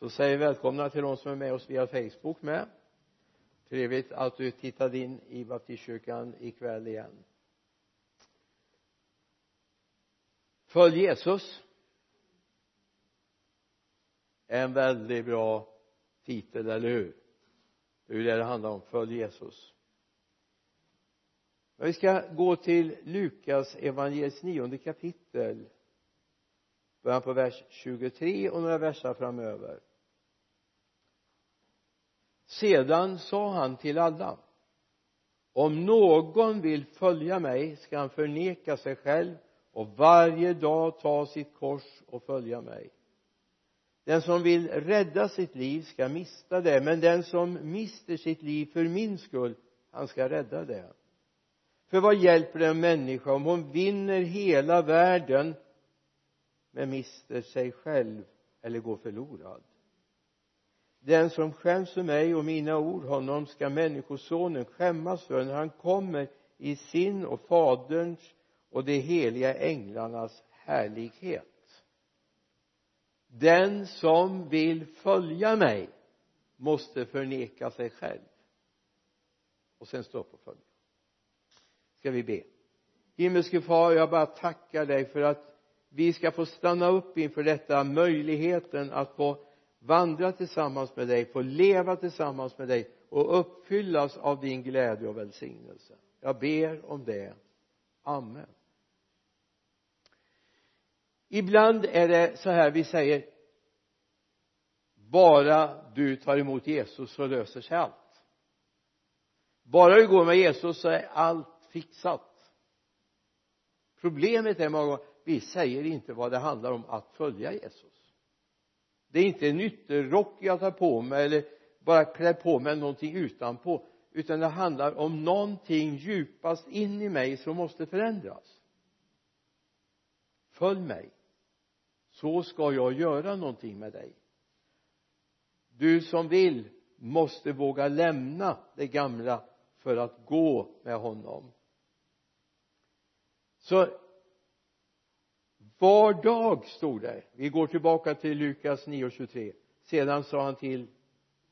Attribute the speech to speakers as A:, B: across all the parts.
A: så säger vi välkomna till de som är med oss via Facebook med. Trevligt att du tittade in i baptistkyrkan ikväll igen. Följ Jesus. En väldigt bra titel, eller hur? Det är ju det det handlar om, följ Jesus. Men vi ska gå till Lukas evangeliets nionde kapitel. Början på vers 23 och några versar framöver sedan sa han till alla om någon vill följa mig ska han förneka sig själv och varje dag ta sitt kors och följa mig. Den som vill rädda sitt liv ska mista det men den som mister sitt liv för min skull han ska rädda det. För vad hjälper det en människa om hon vinner hela världen men mister sig själv eller går förlorad? Den som skäms för mig och mina ord honom ska människosonen skämmas för när han kommer i sin och faderns och de heliga änglarnas härlighet. Den som vill följa mig måste förneka sig själv. Och sen stå upp och följa ska vi be? Himmelske far jag bara tackar dig för att vi ska få stanna upp inför detta möjligheten att få vandra tillsammans med dig få leva tillsammans med dig och uppfyllas av din glädje och välsignelse. Jag ber om det. Amen. Ibland är det så här vi säger bara du tar emot Jesus så löser sig allt. Bara du går med Jesus så är allt fixat. Problemet är många gånger vi säger inte vad det handlar om att följa Jesus det är inte en ytterrock jag tar på mig eller bara klär på mig någonting utanpå utan det handlar om någonting djupast in i mig som måste förändras. Följ mig. Så ska jag göra någonting med dig. Du som vill måste våga lämna det gamla för att gå med honom. Så var dag stod det. Vi går tillbaka till Lukas 9.23 sedan sa han till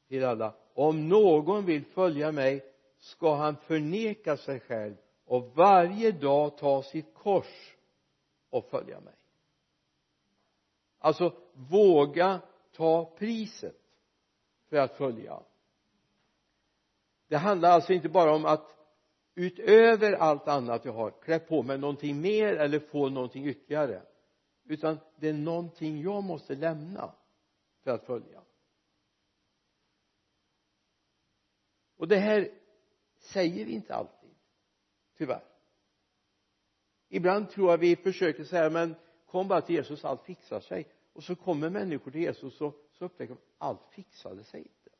A: till alla om någon vill följa mig ska han förneka sig själv och varje dag ta sitt kors och följa mig. Alltså våga ta priset för att följa. Det handlar alltså inte bara om att utöver allt annat jag har klä på mig någonting mer eller få någonting ytterligare utan det är någonting jag måste lämna för att följa. Och det här säger vi inte alltid tyvärr. Ibland tror jag vi försöker säga men kom bara till Jesus allt fixar sig. Och så kommer människor till Jesus och så upptäcker de allt fixade sig inte.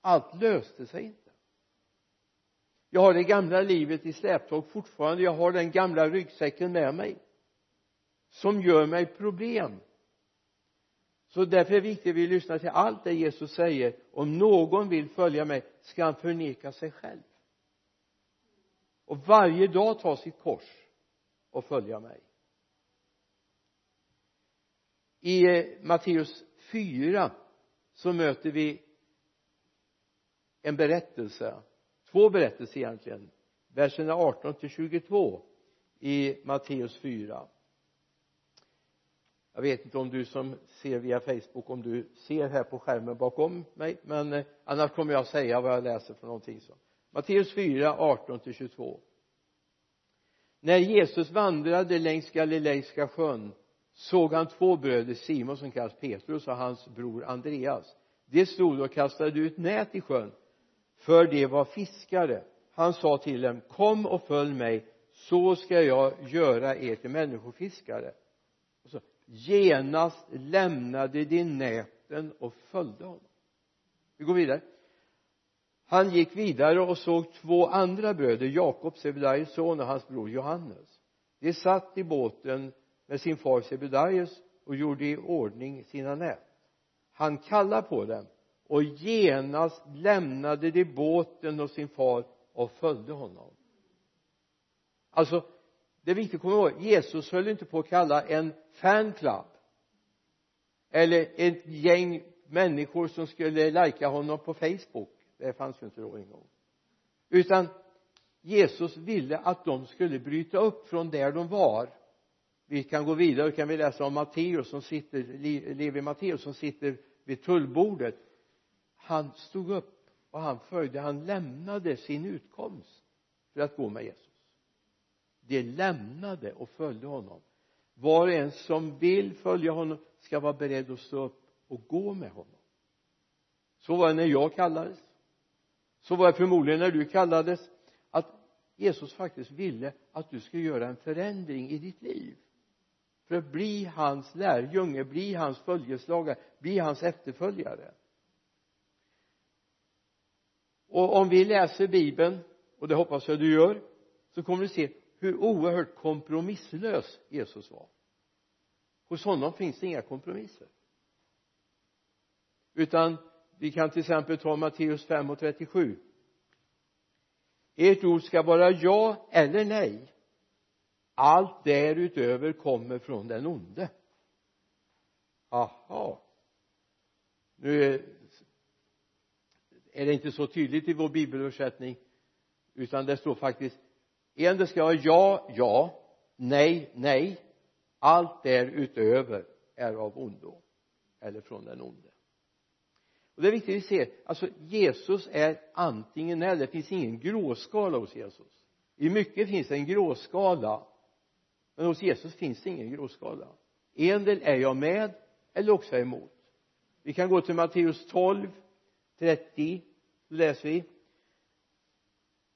A: Allt löste sig inte. Jag har det gamla livet i släptåg fortfarande. Jag har den gamla ryggsäcken med mig som gör mig problem. Så därför är det viktigt att vi lyssnar till allt det Jesus säger. Om någon vill följa mig ska han förneka sig själv. Och varje dag ta sitt kors och följa mig. I eh, Matteus 4 så möter vi en berättelse. Två berättelser egentligen. Verserna 18 till 22 i Matteus 4 jag vet inte om du som ser via Facebook om du ser här på skärmen bakom mig men eh, annars kommer jag säga vad jag läser för någonting så. Matteus 4, 18 till 22 när Jesus vandrade längs Galileiska sjön såg han två bröder Simon som kallas Petrus och hans bror Andreas. De stod och kastade ut nät i sjön för de var fiskare. Han sa till dem kom och följ mig så ska jag göra er till människofiskare. Så genast lämnade de näten och följde honom. Vi går vidare. Han gick vidare och såg två andra bröder Jakob Sebedaios son och hans bror Johannes. De satt i båten med sin far Sebedaios och gjorde i ordning sina nät. Han kallade på dem och genast lämnade de båten och sin far och följde honom. Alltså det är viktigt att komma ihåg Jesus höll inte på att kalla en fanclub. Eller ett gäng människor som skulle lajka honom på Facebook. Det fanns ju inte då en gång. Utan Jesus ville att de skulle bryta upp från där de var. Vi kan gå vidare kan vi läsa om Matteus som sitter Levi Matteus som sitter vid tullbordet. Han stod upp och han följde han lämnade sin utkomst för att gå med Jesus de lämnade och följde honom. Var och en som vill följa honom ska vara beredd att stå upp och gå med honom. Så var det när jag kallades. Så var det förmodligen när du kallades att Jesus faktiskt ville att du skulle göra en förändring i ditt liv. För att bli hans lärjunge, bli hans följeslagare, bli hans efterföljare. Och om vi läser bibeln och det hoppas jag du gör så kommer du se hur oerhört kompromisslös Jesus var. Hos honom finns det inga kompromisser. Utan vi kan till exempel ta Matteus 5 och 37 ert ord ska vara ja eller nej. Allt därutöver kommer från den onde. Aha. Nu är det inte så tydligt i vår bibelöversättning utan det står faktiskt en det ska vara ja, ja nej, nej. Allt därutöver är av ondo eller från den onde. Och det är viktigt att vi ser, alltså Jesus är antingen eller. Det finns ingen gråskala hos Jesus. I mycket finns det en gråskala men hos Jesus finns det ingen gråskala. En del är jag med eller också är jag emot. Vi kan gå till Matteus 12 30 läser vi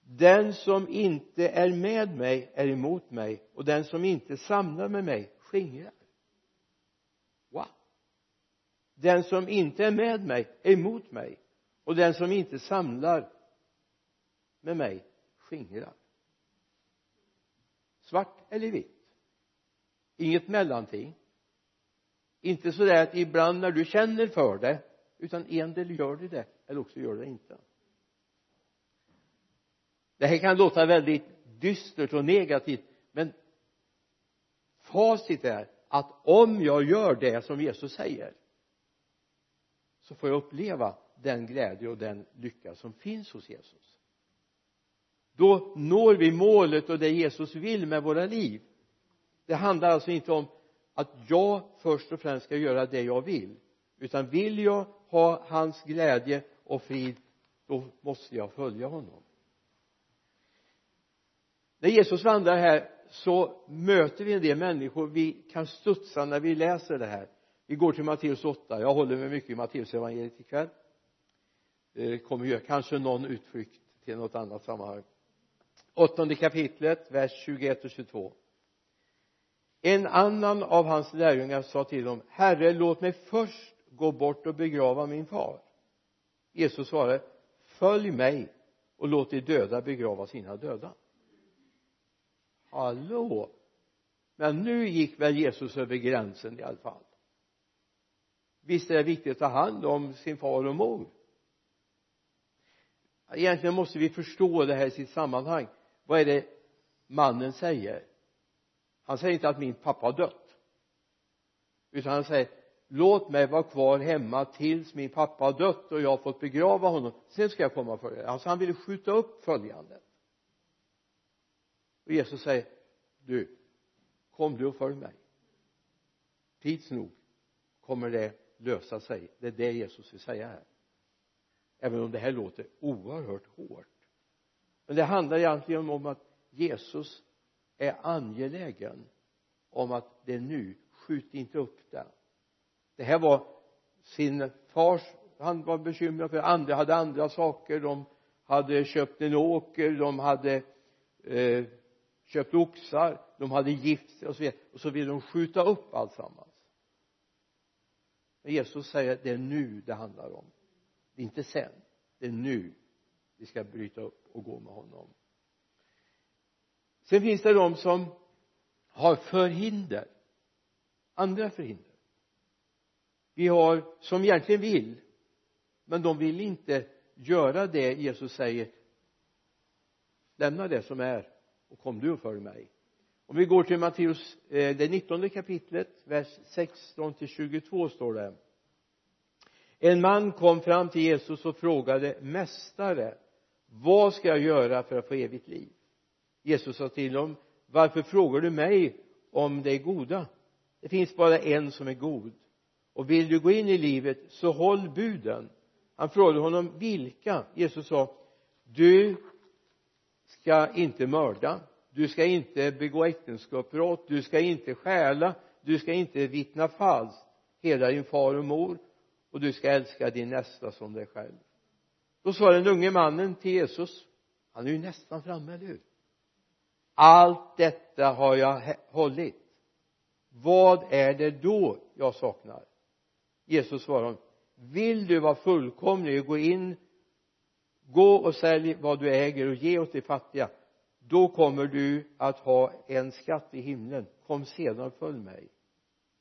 A: den som inte är med mig är emot mig och den som inte samlar med mig skingrar. Wow. Den som inte är med mig är emot mig och den som inte samlar med mig skingrar. Svart eller vitt? Inget mellanting. Inte sådär att ibland när du känner för det utan en del gör du det eller också gör du det inte det här kan låta väldigt dystert och negativt men facit är att om jag gör det som Jesus säger så får jag uppleva den glädje och den lycka som finns hos Jesus. Då når vi målet och det Jesus vill med våra liv. Det handlar alltså inte om att jag först och främst ska göra det jag vill utan vill jag ha hans glädje och frid då måste jag följa honom när Jesus vandrar här så möter vi en del människor. Vi kan studsa när vi läser det här. Vi går till Matteus 8 jag håller mig mycket i Matteus evangeliet ikväll. Det kommer göra kanske någon utflykt till något annat sammanhang. Åttonde kapitlet vers 21 och 22 en annan av hans lärjungar sa till dem herre låt mig först gå bort och begrava min far. Jesus svarade följ mig och låt de döda begrava sina döda hallå. Men nu gick väl Jesus över gränsen i alla fall. Visst är det viktigt att ta hand om sin far och mor? Egentligen måste vi förstå det här i sitt sammanhang. Vad är det mannen säger? Han säger inte att min pappa har dött. Utan han säger låt mig vara kvar hemma tills min pappa har dött och jag har fått begrava honom. Sen ska jag komma och följa. Alltså han ville skjuta upp följandet och Jesus säger du kom du och följ mig. Tids nog kommer det lösa sig. Det är det Jesus vill säga här. Även om det här låter oerhört hårt. Men det handlar egentligen om att Jesus är angelägen om att det är nu skjut inte upp det. Det här var sin fars han var bekymrad för andra hade andra saker. De hade köpt en åker de hade eh, köpt oxar de hade gift sig och så vidare. Och så ville de skjuta upp alltsammans. Men Jesus säger att det är nu det handlar om. Det är inte sen. Det är nu vi ska bryta upp och gå med honom. Sen finns det de som har förhinder. Andra förhinder. Vi har som egentligen vill men de vill inte göra det Jesus säger. Lämna det som är och kom du och följ mig. Om vi går till Matteus eh, det nittonde kapitlet vers 16 till 22 står det. En man kom fram till Jesus och frågade mästare vad ska jag göra för att få evigt liv? Jesus sa till honom varför frågar du mig om det goda? Det finns bara en som är god. Och vill du gå in i livet så håll buden. Han frågade honom vilka? Jesus sa du ska inte mörda. Du ska inte begå äktenskapsbrott. Du ska inte stjäla. Du ska inte vittna falskt. Hedra din far och mor. Och du ska älska din nästa som dig själv. Då sa den unge mannen till Jesus han är ju nästan framme, eller hur? Allt detta har jag hållit. Vad är det då jag saknar? Jesus svarade honom vill du vara fullkomlig och gå in gå och sälj vad du äger och ge åt de fattiga. Då kommer du att ha en skatt i himlen. Kom sedan och följ mig.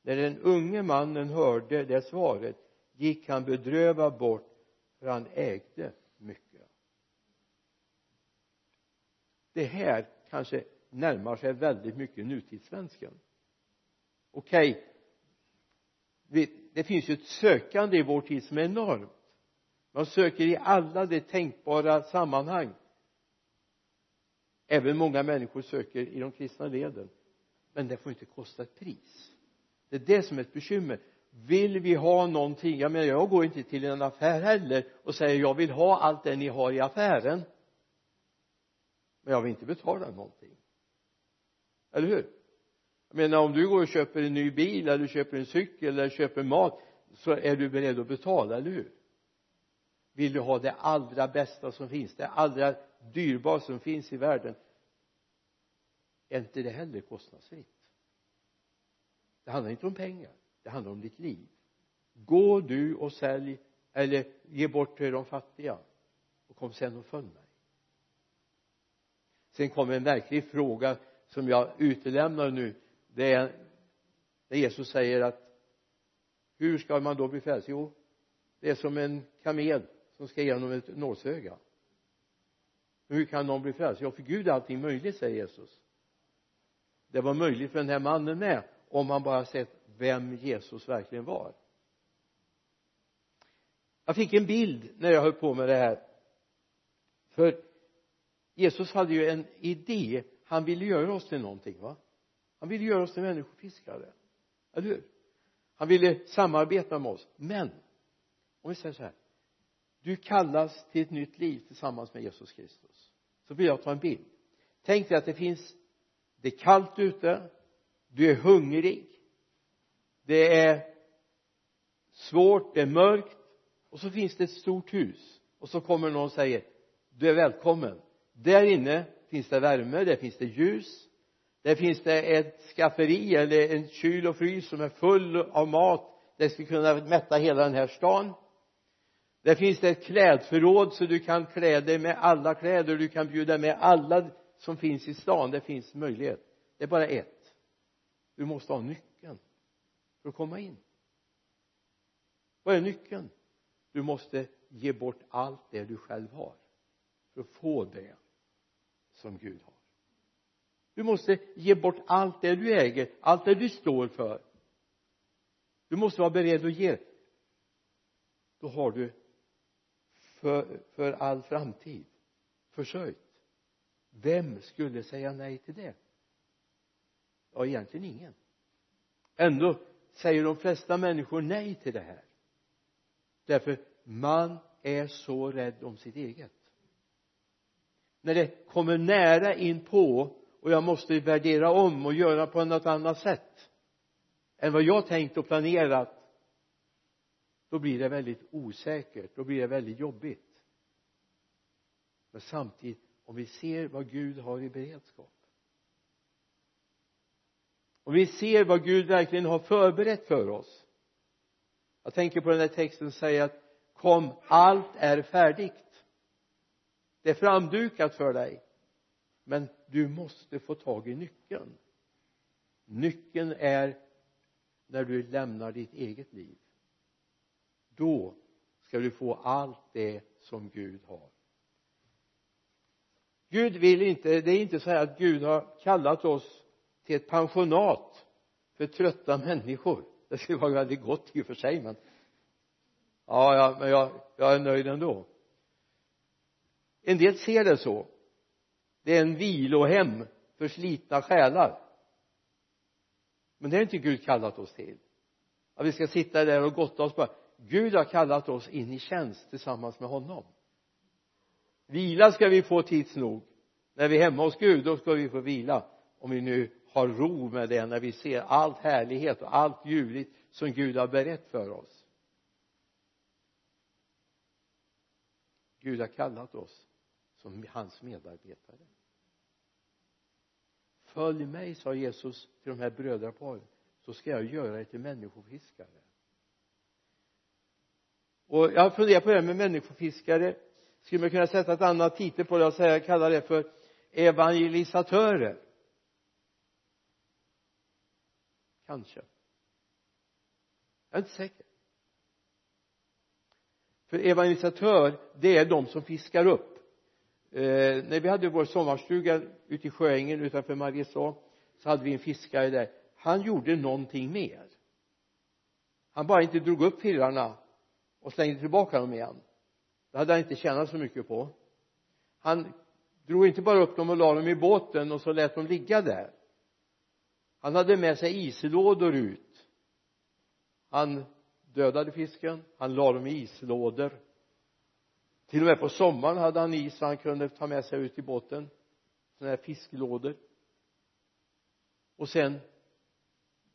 A: När den unge mannen hörde det svaret gick han bedrövad bort för han ägde mycket. Det här kanske närmar sig väldigt mycket nutidssvenskan. Okej okay. det finns ju ett sökande i vår tid som är enormt man söker i alla de tänkbara sammanhang. Även många människor söker i de kristna leden. Men det får inte kosta ett pris. Det är det som är ett bekymmer. Vill vi ha någonting? Jag menar jag går inte till en affär heller och säger jag vill ha allt det ni har i affären. Men jag vill inte betala någonting. Eller hur? Jag menar om du går och köper en ny bil eller köper en cykel eller köper mat så är du beredd att betala, eller hur? Vill du ha det allra bästa som finns det allra dyrbaraste som finns i världen? Är inte det heller kostnadsfritt? Det handlar inte om pengar det handlar om ditt liv. Gå du och sälj eller ge bort till de fattiga och kom sen och följ mig. Sen kommer en verklig fråga som jag utelämnar nu. Det är när Jesus säger att hur ska man då bli frälst jo det är som en kamel som ska genom ett nålsöga. Hur kan någon bli frälst? Ja för Gud är allting möjligt säger Jesus. Det var möjligt för den här mannen med om han bara sett vem Jesus verkligen var. Jag fick en bild när jag höll på med det här. För Jesus hade ju en idé. Han ville göra oss till någonting va? Han ville göra oss till människofiskare. Eller hur? Han ville samarbeta med oss. Men om vi säger så här du kallas till ett nytt liv tillsammans med Jesus Kristus. Så vill jag ta en bild. Tänk dig att det finns det är kallt ute du är hungrig det är svårt, det är mörkt och så finns det ett stort hus. Och så kommer någon och säger du är välkommen. Där inne finns det värme, där finns det ljus där finns det ett skafferi eller en kyl och frys som är full av mat det skulle kunna mätta hela den här stan där finns det ett klädförråd så du kan klä dig med alla kläder. Du kan bjuda med alla som finns i stan. Det finns möjlighet. Det är bara ett. Du måste ha nyckeln för att komma in. Vad är nyckeln? Du måste ge bort allt det du själv har för att få det som Gud har. Du måste ge bort allt det du äger allt det du står för. Du måste vara beredd att ge. Då har du för, för all framtid. Försörjt vem skulle säga nej till det? Ja egentligen ingen. Ändå säger de flesta människor nej till det här. Därför man är så rädd om sitt eget. När det kommer nära in på och jag måste värdera om och göra på något annat sätt än vad jag tänkt och planerat då blir det väldigt osäkert då blir det väldigt jobbigt. Men samtidigt om vi ser vad Gud har i beredskap om vi ser vad Gud verkligen har förberett för oss jag tänker på den där texten som säger att kom allt är färdigt. Det är framdukat för dig men du måste få tag i nyckeln. Nyckeln är när du lämnar ditt eget liv då ska du få allt det som Gud har. Gud vill inte, det är inte så här att Gud har kallat oss till ett pensionat för trötta människor. Det skulle vara väldigt gott i och för sig men ja, ja men jag, jag är nöjd ändå. En del ser det så. Det är en vilohem för slitna själar. Men det är inte Gud kallat oss till. Att vi ska sitta där och gotta oss bara Gud har kallat oss in i tjänst tillsammans med honom. Vila ska vi få tids nog. När vi är hemma hos Gud då ska vi få vila. Om vi nu har ro med det när vi ser allt härlighet och allt ljuvligt som Gud har berett för oss. Gud har kallat oss som hans medarbetare. Följ mig sa Jesus till de här brödraparen så ska jag göra er till människofiskare och jag har funderat på det här med människofiskare. Skulle man kunna sätta ett annat titel på det och säga kalla det för evangelisatörer? Kanske. Jag är inte säker. För evangelisatör det är de som fiskar upp. Eh, när vi hade vår sommarstuga ute i Sjöängen utanför Mariestad så hade vi en fiskare där. Han gjorde någonting mer. Han bara inte drog upp firarna och slängde tillbaka dem igen. Det hade han inte tjänat så mycket på. Han drog inte bara upp dem och la dem i båten och så lät dem ligga där. Han hade med sig islådor ut. Han dödade fisken. Han la dem i islådor. Till och med på sommaren hade han is så han kunde ta med sig ut i båten. Sådana här fisklådor. Och sen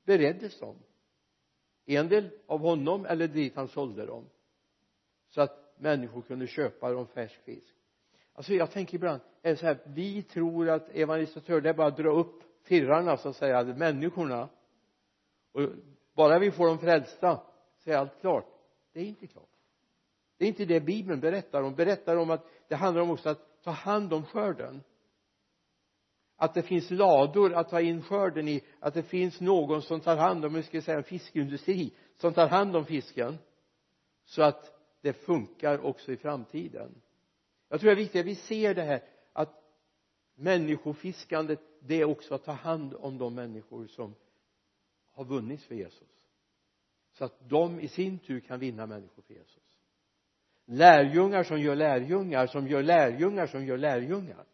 A: bereddes de. En del av honom eller dit han sålde dem så att människor kunde köpa dem färsk fisk. Alltså jag tänker ibland är det så här vi tror att evangelisatör det är bara att dra upp firrarna så att säga människorna. Och bara vi får dem frälsta så är allt klart. Det är inte klart. Det är inte det bibeln berättar om. Berättar om att det handlar om också att ta hand om skörden. Att det finns lador att ta in skörden i. Att det finns någon som tar hand om, vi ska säga en fiskindustri som tar hand om fisken. Så att det funkar också i framtiden. Jag tror det är viktigt att vi ser det här att människofiskandet det är också att ta hand om de människor som har vunnits för Jesus. Så att de i sin tur kan vinna människor för Jesus. Lärjungar som gör lärjungar som gör lärjungar som gör lärjungar.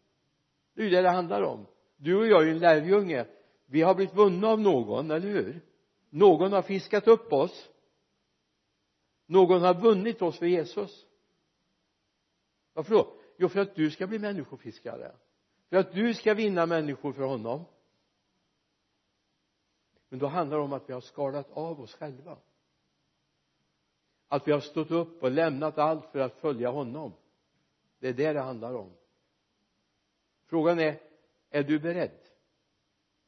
A: Det är ju det det handlar om. Du och jag är ju en lärjunge. Vi har blivit vunna av någon, eller hur? Någon har fiskat upp oss någon har vunnit oss för Jesus. Varför då? Jo för att du ska bli människofiskare. För att du ska vinna människor för honom. Men då handlar det om att vi har skalat av oss själva. Att vi har stått upp och lämnat allt för att följa honom. Det är det det handlar om. Frågan är är du beredd?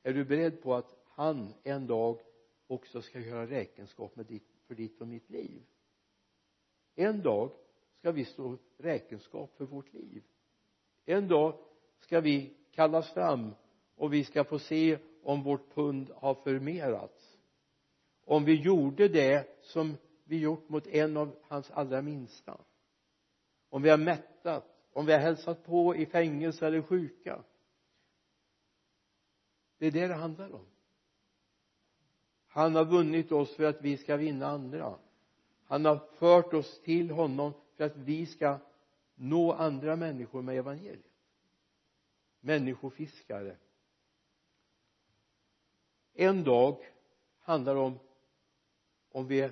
A: Är du beredd på att han en dag också ska göra räkenskap med ditt, för ditt och mitt liv? En dag ska vi stå räkenskap för vårt liv. En dag ska vi kallas fram och vi ska få se om vårt pund har förmerats. Om vi gjorde det som vi gjort mot en av hans allra minsta. Om vi har mättat om vi har hälsat på i fängelse eller sjuka. Det är det det handlar om. Han har vunnit oss för att vi ska vinna andra han har fört oss till honom för att vi ska nå andra människor med evangeliet. Människofiskare. En dag handlar om om vi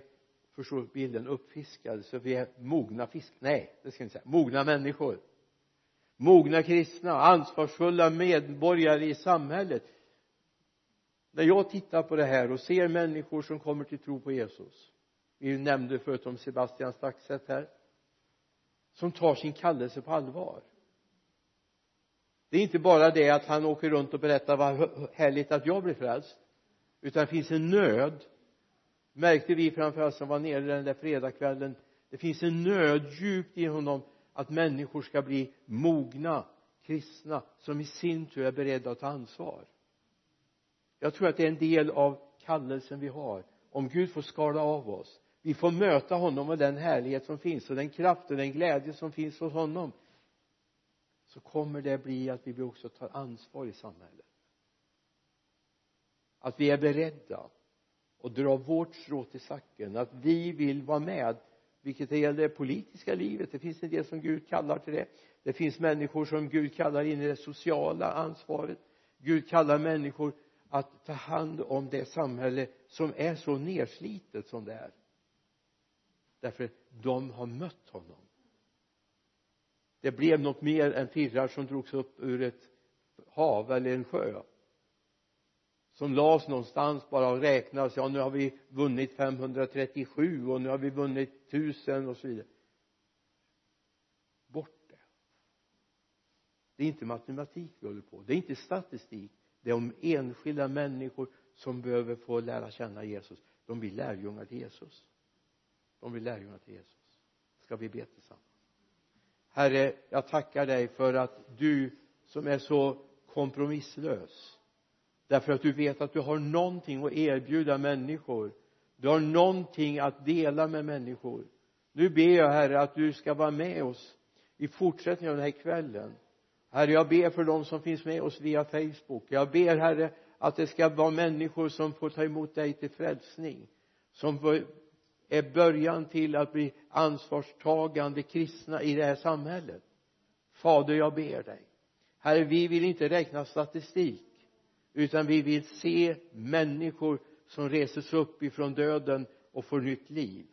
A: förstår bilden uppfiskade så vi är mogna fisk nej det ska jag inte säga. Mogna människor. Mogna kristna ansvarsfulla medborgare i samhället. När jag tittar på det här och ser människor som kommer till tro på Jesus vi nämnde förut om Sebastian Staxet här som tar sin kallelse på allvar. Det är inte bara det att han åker runt och berättar vad härligt att jag blir frälst utan det finns en nöd märkte vi framförallt som var nere den där fredagskvällen det finns en nöd djupt i honom att människor ska bli mogna kristna som i sin tur är beredda att ta ansvar. Jag tror att det är en del av kallelsen vi har. Om Gud får skala av oss vi får möta honom och den härlighet som finns och den kraft och den glädje som finns hos honom. Så kommer det bli att vi också tar ansvar i samhället. Att vi är beredda och dra vårt strå till sacken att vi vill vara med vilket det gäller det politiska livet. Det finns en del som Gud kallar till det. Det finns människor som Gud kallar in i det sociala ansvaret. Gud kallar människor att ta hand om det samhälle som är så nerslitet som det är därför de har mött honom. Det blev något mer än firrar som drogs upp ur ett hav eller en sjö. Som lades någonstans bara och räknas ja nu har vi vunnit 537 och nu har vi vunnit 1000 och så vidare. Bort det. Det är inte matematik vi håller på. Det är inte statistik. Det är om enskilda människor som behöver få lära känna Jesus. De blir lärjungar till Jesus de blir lärjungar till Jesus. Ska vi be tillsammans? Herre jag tackar dig för att du som är så kompromisslös därför att du vet att du har någonting att erbjuda människor. Du har någonting att dela med människor. Nu ber jag herre att du ska vara med oss i fortsättningen av den här kvällen. Herre jag ber för de som finns med oss via facebook. Jag ber herre att det ska vara människor som får ta emot dig till frälsning som får, är början till att bli ansvarstagande kristna i det här samhället. Fader jag ber dig. Herre vi vill inte räkna statistik utan vi vill se människor som reses upp ifrån döden och får nytt liv.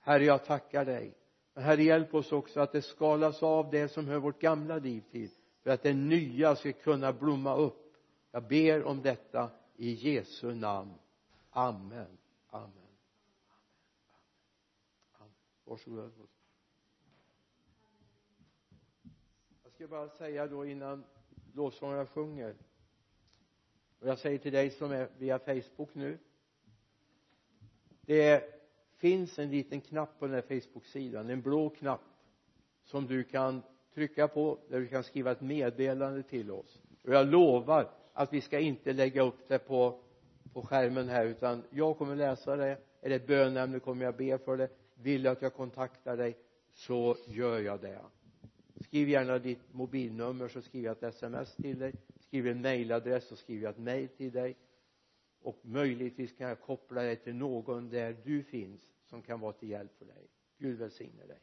A: Herre jag tackar dig. Men herre hjälp oss också att det skalas av det som hör vårt gamla liv till för att det nya ska kunna blomma upp. Jag ber om detta i Jesu namn. Amen. Amen amen varsågod. Jag ska bara säga då innan lovsångarna sjunger. Och jag säger till dig som är via facebook nu. Det finns en liten knapp på den här facebook-sidan en blå knapp som du kan trycka på där du kan skriva ett meddelande till oss. Och jag lovar att vi ska inte lägga upp det på på skärmen här utan jag kommer läsa det är det ett bönämne kommer jag be för det vill du att jag kontaktar dig så gör jag det. Skriv gärna ditt mobilnummer så skriver jag ett sms till dig. Skriver en mailadress så skriver jag ett mail till dig. Och möjligtvis kan jag koppla dig till någon där du finns som kan vara till hjälp för dig. Gud välsigne dig.